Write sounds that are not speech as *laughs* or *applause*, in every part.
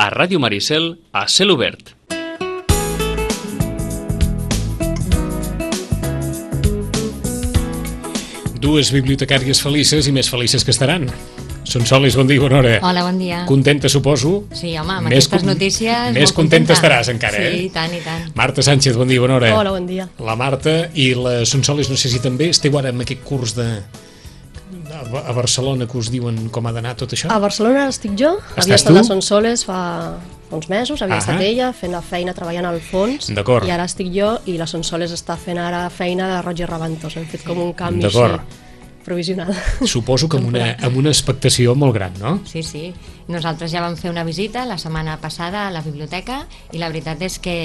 a Ràdio Maricel a cel obert. Dues bibliotecàries felices i més felices que estaran. Són Solis, bon dia, bona hora. Hola, bon dia. Contenta, suposo? Sí, home, amb Més aquestes notícies... Més contenta contenta. estaràs encara, sí, eh? Sí, i tant, i tant. Marta Sánchez, bon dia, bona hora. Hola, bon dia. La Marta i la Sonsoles, no sé si també esteu ara en aquest curs de a Ba- a Barcelona que us diuen com ha d'anar tot això? A Barcelona estic jo, Estàs havia estat tu? a Sonsoles fa uns mesos, havia Ahà. estat ella fent la feina treballant al fons i ara estic jo i la Sonsoles està fent ara feina de Roger Raventos, hem fet com un canvi així provisional. Suposo que amb una, amb una expectació molt gran, no? Sí, sí. Nosaltres ja vam fer una visita la setmana passada a la biblioteca i la veritat és que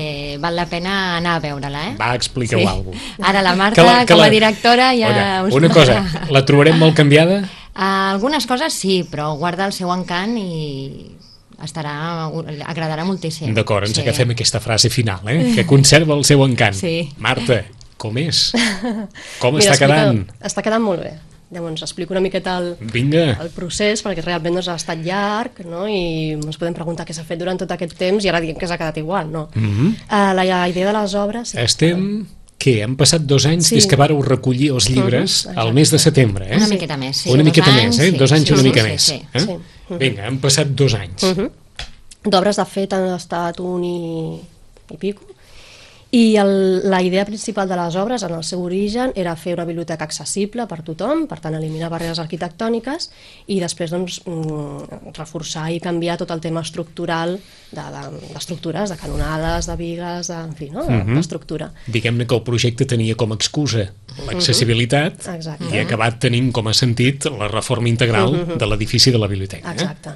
val la pena anar a veure-la, eh? Va, expliqueu sí. alguna cosa. Ara la Marta, com a directora, ja... Oiga, us una cosa, la trobarem molt canviada? Uh, *laughs* algunes coses sí, però guarda el seu encant i estarà, agradarà moltíssim. D'acord, ens sí. agafem aquesta frase final, eh? que conserva el seu encant. Sí. Marta, com és? *laughs* Com Mira, està quedant? Està quedant molt bé. Llavors, explico una miqueta el, Vinga, el procés, perquè realment doncs, ha estat llarg, no? i ens podem preguntar què s'ha fet durant tot aquest temps, i ara diem que s'ha quedat igual, no? Mhm. Mm -hmm. uh, la, la idea de les obres... estem... Què? Han passat dos anys Sí. des que vareu recollir els llibres Mhm, al mes de setembre, eh? Una miqueta més, sí. Una dos miqueta anys, més, eh? sí, Dos anys sí, una sí, mica sí, més. sí. Eh? Sí. Vinga, han passat dos anys. Mhm. D'obres, de fet, han estat un i, i pico. I el, la idea principal de les obres, en el seu origen, era fer una biblioteca accessible per tothom, per tant, eliminar barreres arquitectòniques i després doncs, mm, reforçar i canviar tot el tema estructural d'estructures, de, d'estructures, de canonades, de vigues, de, en fi, no? Mhm. d'estructura. Diguem-ne que el projecte tenia com a excusa l'accessibilitat Mhm. Exacte. i ha acabat tenint com a sentit la reforma integral de l'edifici de la biblioteca. Eh? Exacte.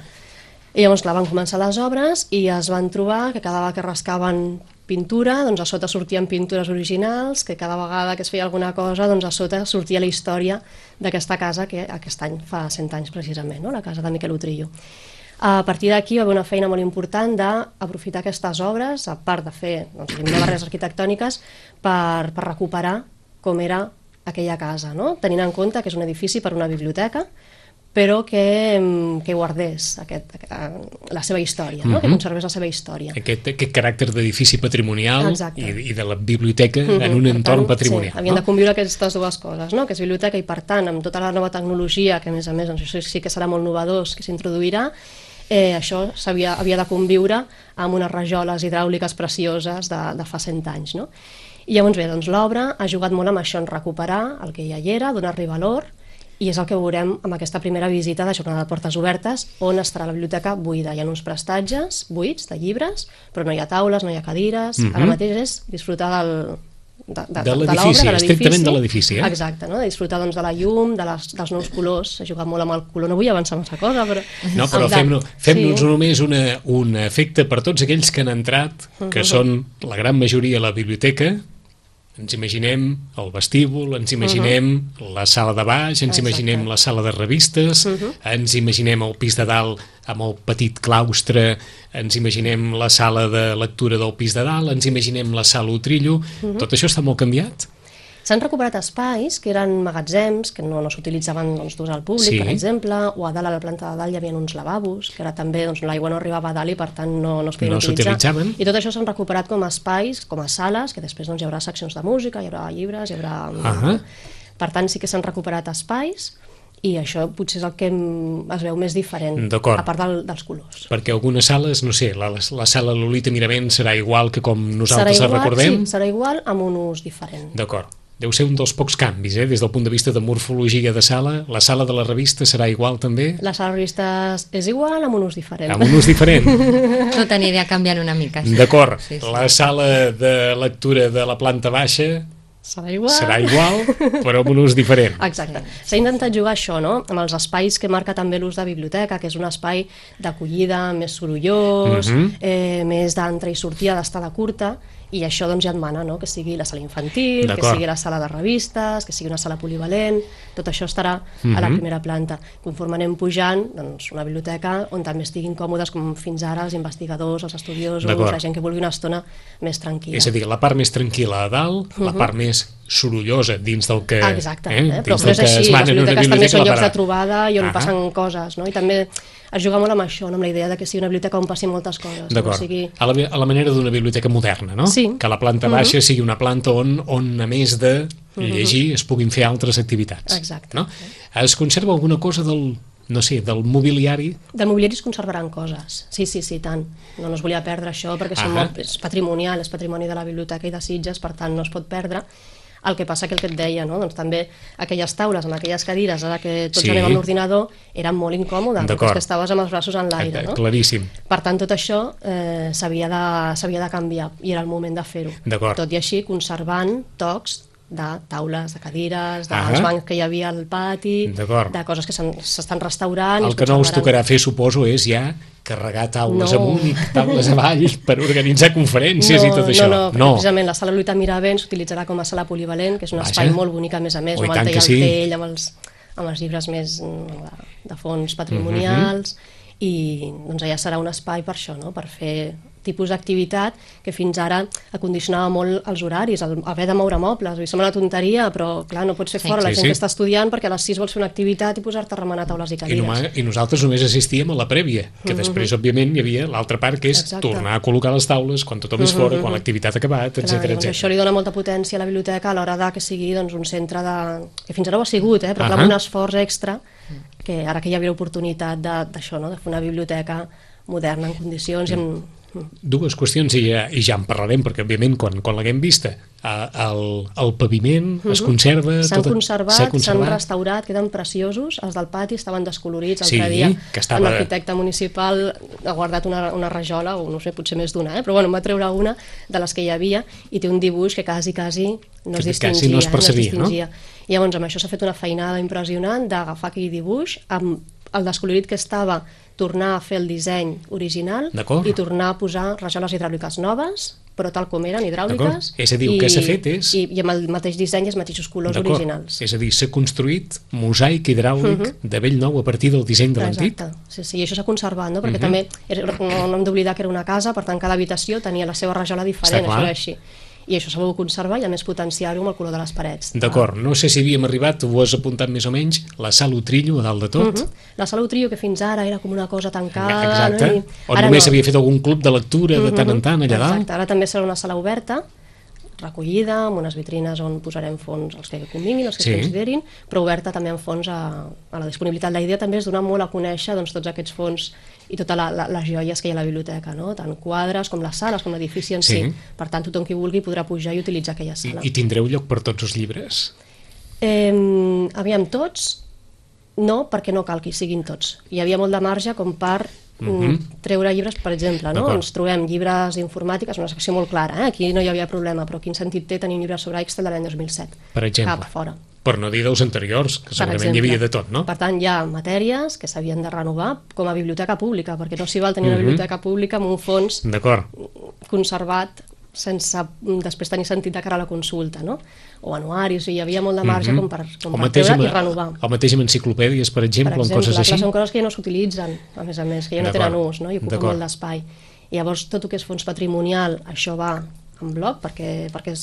I llavors, clar, van començar les obres i es van trobar que cada vegada que rascaven pintura, doncs a sota sortien pintures originals, que cada vegada que es feia alguna cosa, doncs a sota sortia la història d'aquesta casa que aquest any fa 100 anys precisament, no? la casa de Miquel Utrillo. A partir d'aquí va haver una feina molt important d'aprofitar aquestes obres, a part de fer doncs, barreres arquitectòniques, per, per recuperar com era aquella casa, no? tenint en compte que és un edifici per una biblioteca, però que, que guardés aquest, eh, la seva història, no? que Mhm. conservés la seva història. Aquest, aquest caràcter d'edifici patrimonial Exacte. i, i de la biblioteca Mhm, en un per entorn tant, patrimonial. Sí, havien no? de conviure aquestes dues coses, no? que és biblioteca i per tant amb tota la nova tecnologia, que a més a més doncs, això sí que serà molt novedós, que s'introduirà, eh, això havia, havia de conviure amb unes rajoles hidràuliques precioses de, de fa 100 anys. No? I llavors bé, doncs l'obra ha jugat molt amb això, en recuperar el que ja hi era, donar-li valor, i és el que veurem amb aquesta primera visita de jornada de portes obertes, on estarà la biblioteca buida. Hi ha uns prestatges buits de llibres, però no hi ha taules, no hi ha cadires. Mhm. Ara mateix és disfrutar del, de, de, De l'edifici, estrictament de l'edifici, eh? Exacte, no? de disfrutar doncs, de la llum, de les, dels nous colors. He jugat molt amb el color, no vull avançar massa cosa, però... No, però fem-nos fem sí. només una, un efecte per tots aquells que han entrat, que són la gran majoria a la biblioteca, ens imaginem el vestíbul, ens imaginem la sala de baix, ens Exacte. imaginem la sala de revistes, ens imaginem el pis de dalt amb el petit claustre, ens imaginem la sala de lectura del pis de dalt, ens imaginem la sala Utrillo, tot això està molt canviat? S'han recuperat espais que eren magatzems, que no, no s'utilitzaven doncs, d'ús al públic, Sí. per exemple, o a dalt, a la planta de dalt, hi havia uns lavabos, que ara també doncs, l'aigua no arribava a dalt i per tant no, no es podien No utilitzar. I tot això s'han recuperat com a espais, com a sales, que després doncs, hi haurà seccions de música, hi haurà llibres, hi haurà... Ahà. Per tant, sí que s'han recuperat espais i això potser és el que es veu més diferent, a part del, dels colors. Perquè algunes sales, no sé, la, la sala Lolita Miravent serà igual que com nosaltres serà la igual, recordem? Sí, serà igual amb un ús diferent. D'acord. Deu ser un dels pocs canvis, eh? des del punt de vista de morfologia de sala. La sala de la revista serà igual també? La sala de revistes és igual amb un ús diferent. Amb un ús diferent. Tot anirà canviant una mica. sí. D'acord. Sí, sí. La sala de lectura de la planta baixa Serà igual. serà igual, però amb un ús diferent. Exacte. S'ha intentat jugar això, no?, amb els espais que marca també l'ús de biblioteca, que és un espai d'acollida més sorollós, Mhm. eh, més d'entrada i sortida, d'estada curta, i això doncs ja et mana, no?, que sigui la sala infantil, que sigui la sala de revistes, que sigui una sala polivalent, tot això estarà a la Mhm. primera planta. Conforme anem pujant, doncs una biblioteca on també estiguin còmodes com fins ara els investigadors, els estudiosos, la gent que vulgui una estona més tranquil·la. És a dir, la part més tranquil·la a dalt, la part més més sorollosa dins del que... Ah, exacte, eh? eh? però, però és que així, es les biblioteques també són llocs de trobada i on Ahà. passen coses, no? I també es juga molt amb això, no? amb la idea de que sigui una biblioteca on passin moltes coses. D'acord, No sigui... a, la, a la manera d'una biblioteca moderna, no? Sí. Que la planta baixa sigui una planta on, on a més de llegir es puguin fer altres activitats. Exacte. No? Es conserva alguna cosa del, no sé, del mobiliari? Del mobiliari es conservaran coses, sí, sí, sí, tant. No, no es volia perdre això perquè molt, és patrimonial, és patrimoni de la biblioteca i de Sitges, per tant no es pot perdre. El que passa que el que et deia, no? doncs també aquelles taules amb aquelles cadires, ara que tots Sí. anem amb l'ordinador, eren molt incòmodes, perquè estaves amb els braços en l'aire. No? Claríssim. Per tant, tot això eh, s'havia de, de canviar i era el moment de fer-ho. Tot i així, conservant tocs de taules, de cadires, dels Ahà. bancs que hi havia al pati, de coses que s'estan restaurant... El que no us tocarà fer, suposo, és ja carregar taules No. amunt i taules avall per organitzar conferències i tot això. No, no, no. precisament la sala Lluita Miravent s'utilitzarà com a sala polivalent, que és un Vaja. espai molt bonic, a més a més, Oh, i amb el que sí. tell, amb els, amb els llibres més mm, de, de fons patrimonials, Mhm. i doncs allà serà un espai per això, no? per fer tipus d'activitat que fins ara acondicionava molt els horaris, el haver de moure mobles, i sembla una tonteria, però clar, no pots fer Sí. fora la Sí, gent sí. que està estudiant perquè a les 6 vols fer una activitat i posar-te a remenar taules i I, cadires. només, I nosaltres només assistíem a la prèvia, que després, òbviament, hi havia l'altra part, que és. Exacte. Tornar a col·locar les taules quan tothom és fora, quan l'activitat ha acabat, etc doncs etc. això li dona molta potència a la biblioteca a l'hora de que sigui doncs, un centre de... que fins ara ho ha sigut, eh? però clar, Ahà. amb un esforç extra que ara que hi havia l'oportunitat de- d'això, no? de fer una biblioteca moderna en condicions i en... Dues qüestions i ja, i ja en parlarem, perquè, òbviament, quan, quan l'haguem vista, eh, el, el paviment es conserva... Mhm. S'han tot- conservat, s'ha s'han restaurat, queden preciosos, els del pati estaven descolorits Sí, l'altre dia. que estava- L'arquitecte municipal ha guardat una, una rajola, o no sé, potser més d'una, eh? però bueno, em va treure una de les que hi havia i té un dibuix que quasi, quasi no es distingia. quasi no es eh? percebia, no? distingia. I llavors amb això s'ha fet una feinada impressionant d'agafar aquell dibuix amb el descolorit que estava tornar a fer el disseny original i tornar a posar rajoles hidràuliques noves però tal com eren, hidràuliques. És a dir, el que s'ha fet és- i, i amb el mateix disseny i els mateixos colors originals És a dir, s'ha construït mosaic hidràulic de vell nou a partir del disseny de l'antic. Exacte, sí, sí, i això s'ha conservat, no? perquè també era, no, no hem d'oblidar que era una casa, per tant cada habitació tenia la seva rajola diferent, això era així. I això s'ha volgut conservar i a més potenciar-ho amb el color de les parets. D'acord, no sé si havíem arribat, ho has apuntat més o menys, la sala Utrillo a dalt de tot. Mhm. La sala Utrillo, que fins ara era com una cosa tancada... Exacte. No? I On ara només no. havia fet algun club de lectura de tant en tant allà dalt. Exacte, ara també serà una sala oberta, recollida, amb unes vitrines on posarem fons els que convinguin, els que Sí. considerin, però oberta també amb fons a, a la disponibilitat. La idea també és donar molt a conèixer doncs, tots aquests fons i totes les joies que hi ha a la biblioteca, no? tant quadres com les sales, com l'edifici en Sí. si. Per tant, tothom qui vulgui podrà pujar i utilitzar aquella I, sala. I tindreu lloc per tots els llibres. Eh, aviam, tots, no, perquè no cal que hi siguin tots. Hi havia molt de marge com per mm treure llibres, per exemple, no? Ens trobem llibres d'informàtica, és una secció molt clara, eh? aquí no hi havia problema, però quin sentit té tenir un llibre sobre Excel de l'any 2007? Per exemple. Cap, fora. Per no dir dels anteriors, que segurament exemple. hi havia de tot, no? Per tant, hi ha matèries que s'havien de renovar com a biblioteca pública, perquè no s'hi val tenir una biblioteca pública amb un fons conservat sense mm, després tenir sentit de cara a la consulta, no? O anuaris, i hi havia molt de marge com per, com per mateix, treure i renovar. el mateix amb enciclopèdies, per exemple, per exemple, coses així. són coses que ja no s'utilitzen, a més a més, que ja no tenen ús, no? i ocupen molt d'espai. Llavors, tot el que és fons patrimonial, això va en bloc, perquè, perquè,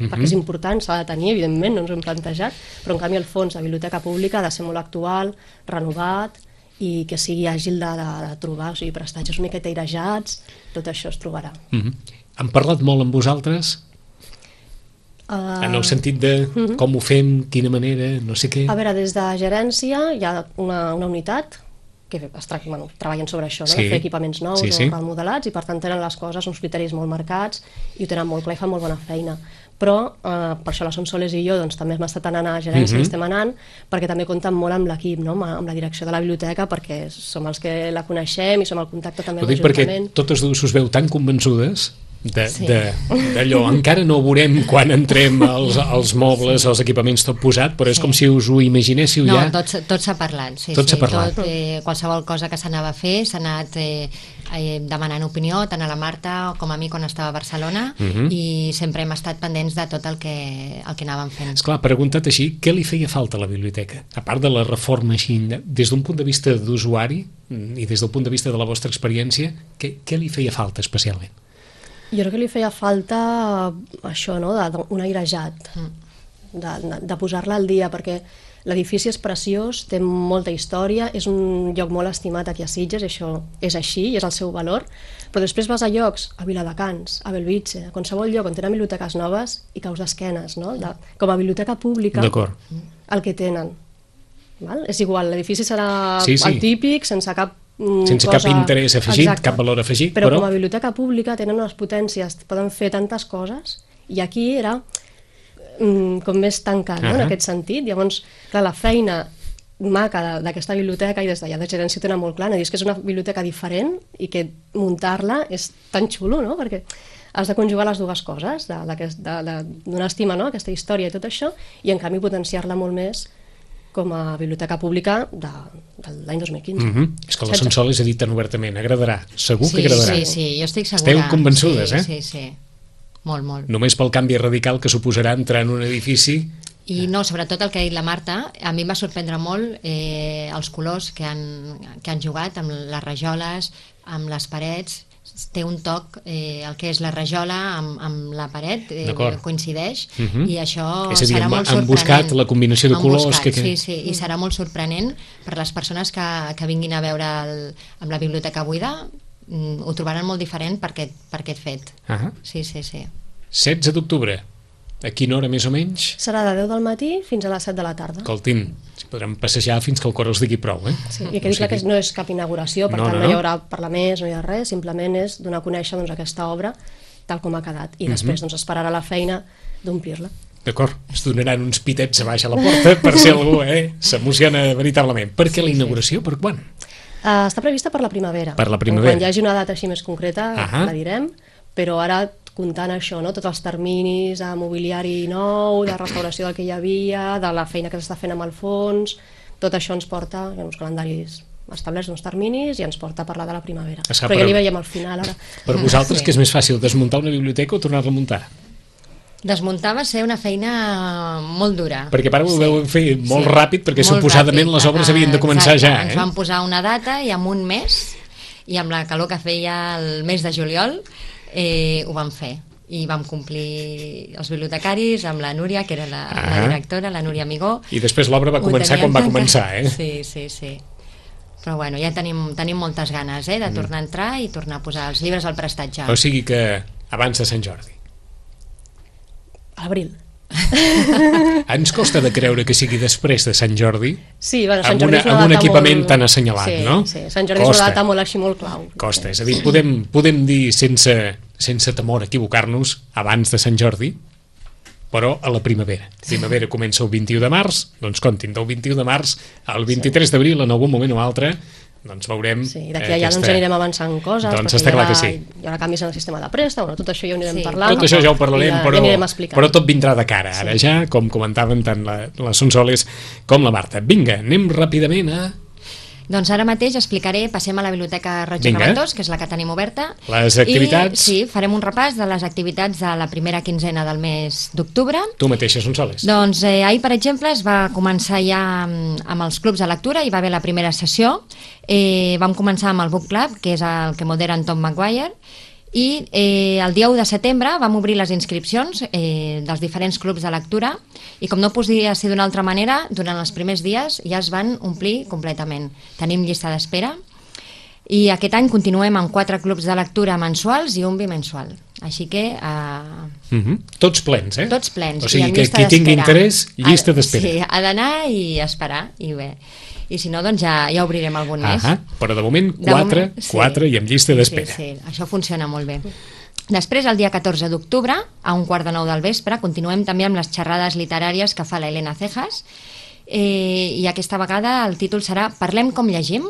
és, Mhm. perquè és important, s'ha de tenir, evidentment, no ens ho hem plantejat, però en canvi el fons de biblioteca pública ha de ser molt actual, renovat, i que sigui àgil de, de, de trobar, o sigui, prestatges una miqueta airejats, tot això es trobarà. Mhm. Han parlat molt amb vosaltres Uh, en el sentit de com ho fem, quina manera, no sé què. A veure, des de gerència hi ha una, una unitat que es tra bueno, treballen sobre això, no? Sí. de fer equipaments nous Sí, o sí. remodelats i per tant tenen les coses, uns criteris molt marcats i ho tenen molt clar i fan molt bona feina però eh, per això la Som Soles i jo doncs, també hem estat anant a gerència Mhm. i estem anant perquè també compten molt amb l'equip, no? amb, amb la direcció de la biblioteca perquè som els que la coneixem i som el contacte també Ho amb dic perquè l'Ajuntament totes dues us veu tan convençudes de- Sí. de- d'allò. *laughs* Encara no veurem quan entrem als, als mobles, als equipaments tot posat, però és Sí. com si us ho imaginéssiu No, ja. tot, s- tot s'ha parlat, sí, Tot sí. s'ha parlat. Tot, eh, qualsevol cosa que s'anava a fer s'ha anat eh, eh, demanant opinió tant a la Marta com a mi quan estava a Barcelona Mhm. i sempre hem estat pendents de tot el que, el que anàvem fent. Esclar, preguntat així, què li feia falta a la biblioteca? A part de la reforma així, de- des d'un punt de vista d'usuari mm, i des del punt de vista de la vostra experiència, què, què li feia falta especialment? Jo crec que li feia falta això, no?, de, de, un airejat, de, de, de posar-la al dia, perquè l'edifici és preciós, té molta història, és un lloc molt estimat aquí a Sitges, això és així i és el seu valor, però després vas a llocs, a Viladecans, a Belvitge, a qualsevol lloc on tenen biblioteques noves i caus d'esquenes, no? De, com a biblioteca pública, el que tenen. Val? És igual, l'edifici serà Sí, sí. el típic, sense cap mm, Sense cap interès afegit, cap valor afegit, però, però- com a biblioteca pública tenen unes potències, poden fer tantes coses, i aquí era mm, com més tancat, no? en Ahà. aquest sentit. Llavors, clar, la feina maca d'aquesta biblioteca i des d'allà de gerència ho tenen molt clar, no? I és que és una biblioteca diferent i que muntar-la és tan xulo, no? perquè has de conjugar les dues coses, d'una estima, no? aquesta història i tot això, i en canvi potenciar-la molt més com a biblioteca pública de, de l'any 2015. Mm -hmm. És que la Setze. Sonsoles ha dit tan obertament, agradarà, segur sí, que agradarà. Sí, sí, jo estic segura. Esteu convençudes, sí, eh? Sí, sí, molt, molt. Només pel canvi radical que suposarà entrar en un edifici I no, sobretot el que ha dit la Marta, a mi em va sorprendre molt eh, els colors que han, que han jugat amb les rajoles, amb les parets, té un toc, eh, el que és la rajola amb, amb la paret eh, coincideix Mhm. i això És a dir, serà molt han sorprenent. buscat la combinació de Han colors buscat, que- que- Sí, sí, i serà molt sorprenent per les persones que, que vinguin a veure el, amb la biblioteca buida, ho trobaran molt diferent per aquest, per aquest fet. Ah, Sí, sí, sí. 16 d'octubre. A quina hora més o menys? Serà de 10 del matí fins a les 7 de la tarda. Escoltin, si podrem passejar fins que el cor els digui prou, eh? Sí, I quedi clar que no és cap inauguració, per No, tant no, no, hi no. haurà parlaments, no hi ha res, simplement és donar a conèixer doncs, aquesta obra tal com ha quedat i Mhm. després doncs, esperarà la feina d'omplir-la. D'acord, es donaran uns pitets a baix a la porta per si algú eh, s'emociona veritablement. Per què la inauguració? Per quan? Uh, està prevista per la primavera. Per la primavera. Quan hi hagi una data així més concreta Ahà. la direm, però ara comptant això, no? tots els terminis de mobiliari nou, de restauració del que hi havia, de la feina que s'està fent amb el fons, tot això ens porta, ha uns calendaris establerts uns terminis i ens porta a parlar de la primavera. Es fa Però per- ja li veiem al final ara. Per vosaltres, que és més fàcil, desmuntar una biblioteca o tornar-la a muntar? Desmuntar va ser una feina molt dura. Perquè ara ho veu fer molt Sí, ràpid, perquè molt suposadament ràpid. les obres havien de començar Exacte, ja, Ens eh? van posar una data i amb un mes, i amb la calor que feia el mes de juliol, eh, ho vam fer. I vam complir els bibliotecaris amb la Núria, que era la, la Ah. directora, la Núria Amigó. I després l'obra va Ho començar quan va tancat. començar, eh? Sí, sí, sí. Però bueno, ja tenim, tenim moltes ganes eh, de tornar a entrar i tornar a posar els llibres al prestatge. O sigui que abans de Sant Jordi. A l'abril. *laughs* Ens costa de creure que sigui després de Sant Jordi, Sí, bueno, Sant Amb Jordi una- és una amb un equipament molt... tan assenyalat, sí, no? Sí, Sant Jordi Costa. és una data molt així, molt clau. costa. És a dir, podem, podem dir sense, sense temor a equivocar-nos abans de Sant Jordi, però a la primavera. Primavera comença el 21 de març, doncs comptin, del 21 de març al 23 d'abril, en algun moment o altre, doncs veurem... Sí, d'aquí eh, a allà doncs anirem avançant coses, Doncs està clar que sí. hi haurà canvis en el sistema de préstec, bueno, tot això ja ho anirem Sí. parlant. Tot això ja ho parlarem, ja, però, ja però tot vindrà de cara. Ara ja, com comentaven tant la, la Sonsoles com la Marta. Vinga, anem ràpidament a Doncs ara mateix explicaré, passem a la Biblioteca Roig i Vinga. Reventós, que és la que tenim oberta. Les activitats. I, sí, farem un repàs de les activitats de la primera quinzena del mes d'octubre. tu mateixa, Sonsoles. Doncs eh, ahir, per exemple, es va començar ja amb, amb els clubs de lectura, hi va haver la primera sessió. Eh, vam començar amb el Book Club, que és el que modera en Tom Maguire, i eh, el dia 1 de setembre vam obrir les inscripcions eh, dels diferents clubs de lectura i com no podia ser d'una altra manera, durant els primers dies ja es van omplir completament. Tenim llista d'espera i aquest any continuem amb quatre clubs de lectura mensuals i un bimensual. Així que Uh -huh. Tots plens, eh? tots plens. O sigui que qui tingui interès, llista d'espera. Sí, ha d'anar i esperar, i bé. I si no, doncs ja, ja obrirem algun més. Ahà, però de moment De 4, moment, 4 i amb llista d'espera. Sí, sí, això funciona molt bé. Després, el dia 14 d'octubre, a un quart de nou del vespre, continuem també amb les xerrades literàries que fa la Helena Cejas, eh, i aquesta vegada el títol serà Parlem com llegim,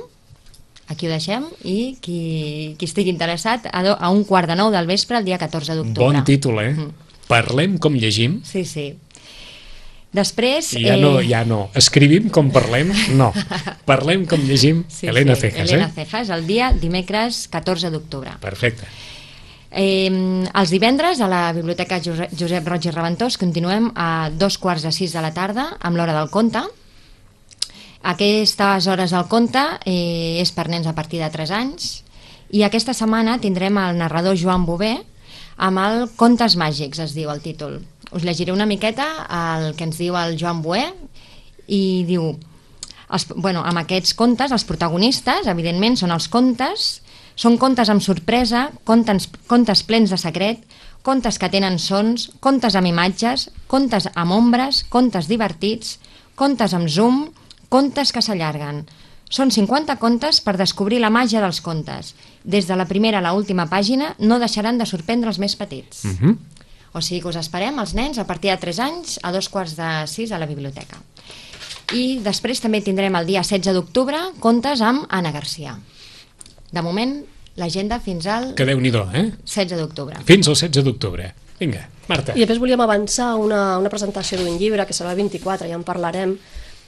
aquí ho deixem, i qui, qui estigui interessat, a, do, a un quart de nou del vespre, el dia 14 d'octubre. Bon títol, eh? Mm. Parlem com llegim. Sí, sí. Després... Ja no, ja no. Escrivim com parlem? No. *laughs* Parlem com llegim. Sí, Helena sí, Cejas, Helena eh? Cejas, el dia dimecres 14 d'octubre. Perfecte. Eh, els divendres a la Biblioteca Josep, Josep Roig i Reventós continuem a dos quarts de sis de la tarda amb l'hora del conte. Aquestes hores del conte eh, és per nens a partir de 3 anys i aquesta setmana tindrem el narrador Joan Bové amb el Contes màgics, es diu el títol. Us llegiré una miqueta el que ens diu el Joan Boé i diu els, bueno, amb aquests contes, els protagonistes, evidentment, són els contes, són contes amb sorpresa, contes, contes plens de secret, contes que tenen sons, contes amb imatges, contes amb ombres, contes divertits, contes amb zoom, contes que s'allarguen. Són 50 contes per descobrir la màgia dels contes. Des de la primera a la última pàgina no deixaran de sorprendre els més petits. Mm -hmm. O sigui que us esperem, els nens, a partir de 3 anys, a dos quarts de 6 a la biblioteca. I després també tindrem el dia 16 d'octubre contes amb Anna Garcia. De moment, l'agenda fins al Que déu-n'hi-do, eh? 16 d'octubre. Fins al 16 d'octubre. Vinga, Marta. I després volíem avançar una, una presentació d'un llibre que serà el 24, ja en parlarem,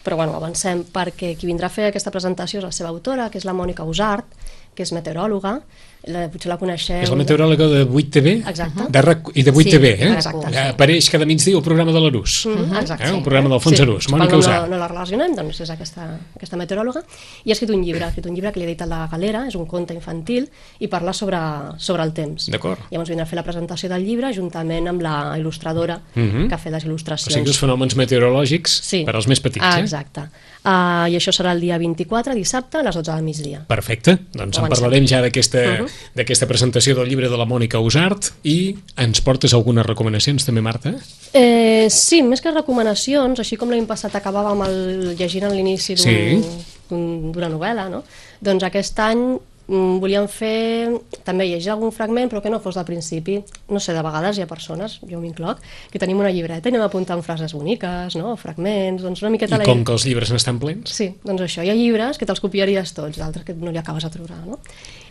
però bueno, avancem perquè qui vindrà a fer aquesta presentació és la seva autora, que és la Mònica Usart, que és meteoròloga, la, potser la coneixeu. És la meteoròloga de 8TV? Exacte. De RAC, I de 8TV, Sí, eh? exacte, sí. Apareix cada migdia el programa de l'Arús. Mhm, Eh? exacte. El programa d'Alfons Sí, Arús. Mònica quan no, no la relacionem, doncs és aquesta, aquesta meteoròloga, i ha escrit un llibre, ha escrit un llibre que li ha editat la Galera, és un conte infantil, i parla sobre, sobre el temps. D'acord. Llavors vindrà a fer la presentació del llibre juntament amb la il·lustradora Mhm. que ha fet les O il·lustracions. sigui, els fenòmens meteorològics Sí. per als més petits, ah, eh? Exacte. Uh, I això serà el dia 24, dissabte, a les 12 del migdia. Perfecte, doncs en Avancem. parlarem ja d'aquesta Mhm. d'aquesta presentació del llibre de la Mònica Usart i ens portes algunes recomanacions també, Marta? Eh, sí, més que recomanacions, així com l'any passat acabàvem el, llegint a l'inici d'un- Sí. d'una novel·la, no? doncs aquest any volíem fer també llegir algun fragment però que no fos del principi no sé, de vegades hi ha persones, jo m'incloc que tenim una llibreta i anem apuntant frases boniques no? fragments, doncs una miqueta I la- com que els llibres n'estan plens? Sí, doncs això, hi ha llibres que te'ls copiaries tots, d'altres que no li acabes de trobar, no?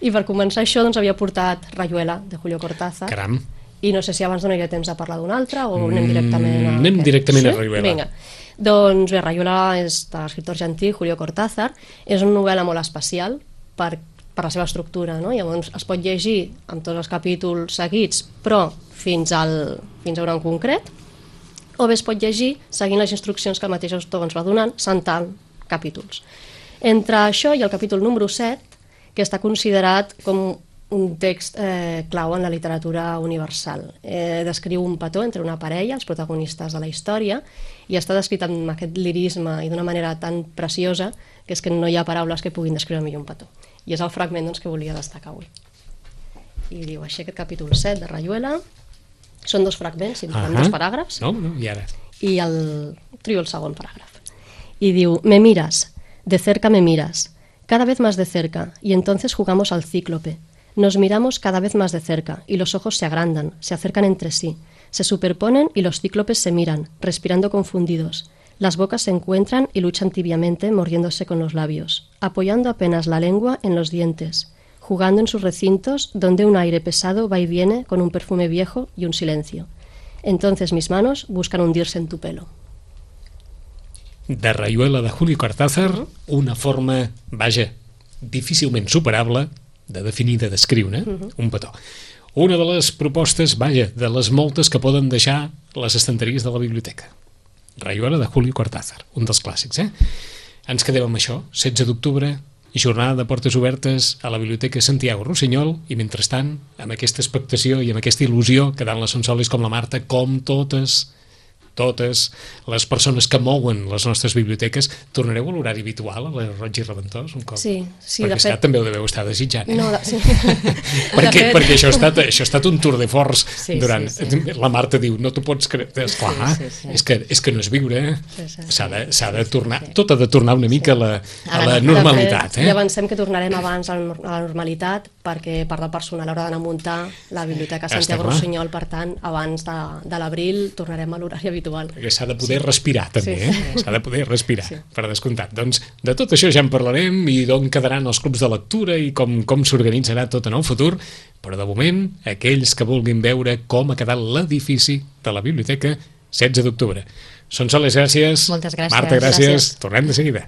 I per començar això, doncs havia portat Rayuela, de Julio Cortázar. Caram. I no sé si abans donaria temps de parlar d'un altre o anem directament a... Mm, anem directament a Rayuela. Vinga. Doncs bé, Rayuela és de l'escriptor argentí Julio Cortázar, és una novel·la molt especial per, per la seva estructura, no? Llavors es pot llegir amb tots els capítols seguits, però fins, al, fins a un concret, o bé es pot llegir seguint les instruccions que el mateix autor ens va donant, sentant capítols. Entre això i el capítol número 7, que està considerat com un text eh, clau en la literatura universal. Eh, descriu un petó entre una parella, els protagonistes de la història, i està descrit amb aquest lirisme i d'una manera tan preciosa que és que no hi ha paraules que puguin descriure millor un petó. I és el fragment doncs, que volia destacar avui. I diu així aquest capítol 7 de Rayuela, són dos fragments, en Ahà. dos paràgrafs, No, no, i ara? y al trío el segundo parágrafo. Y digo, me miras, de cerca me miras, cada vez más de cerca, y entonces jugamos al cíclope. Nos miramos cada vez más de cerca, y los ojos se agrandan, se acercan entre sí, se superponen y los cíclopes se miran, respirando confundidos. Las bocas se encuentran y luchan tibiamente, mordiéndose con los labios, apoyando apenas la lengua en los dientes, jugando en sus recintos donde un aire pesado va y viene con un perfume viejo y un silencio. Entonces mis manos buscan hundirse en tu pelo. De Rayuela de Julio Cortázar, una forma, vaja, difícilment superable de definir, de descriure un petó. Una de les propostes, vaja, de les moltes que poden deixar les estanteries de la biblioteca. Rayuela de Julio Cortázar, un dels clàssics, eh? Ens quedem amb això, 16 d'octubre, jornada de portes obertes a la Biblioteca Santiago Rossinyol i mentrestant, amb aquesta expectació i amb aquesta il·lusió quedant les Sonsoles com la Marta, com totes totes les persones que mouen les nostres biblioteques, tornareu a l'horari habitual a la Roig i Reventós un cop? Sí, sí, perquè de fet... també ho deveu estar desitjant, eh? No, de, sí. *laughs* perquè, de fet, perquè això ha, estat, això ha estat un tour de force Sí, durant... sí, sí. La Marta diu, no t'ho pots creure... Esclar, sí, sí. És, que, és que no és viure, eh? Sí, sí. S'ha de, s'ha de tornar... Tot ha de tornar una mica a la, a la normalitat, fet, eh? Ja avancem que tornarem abans a la normalitat perquè part del personal haurà d'anar a muntar la Biblioteca Santiago clar. Rossinyol, per tant, abans de, de l'abril tornarem a l'horari habitual. Perquè s'ha de poder sí. respirar també, Sí. eh? s'ha de poder respirar. Sí. per descomptat doncs de tot això ja en parlarem i d'on quedaran els clubs de lectura i com, com s'organitzarà tot en el futur però de moment, aquells que vulguin veure com ha quedat l'edifici de la biblioteca 16 d'octubre. Són soles gràcies. Moltes gràcies. Marta, gràcies. Gràcies. Tornem de seguida.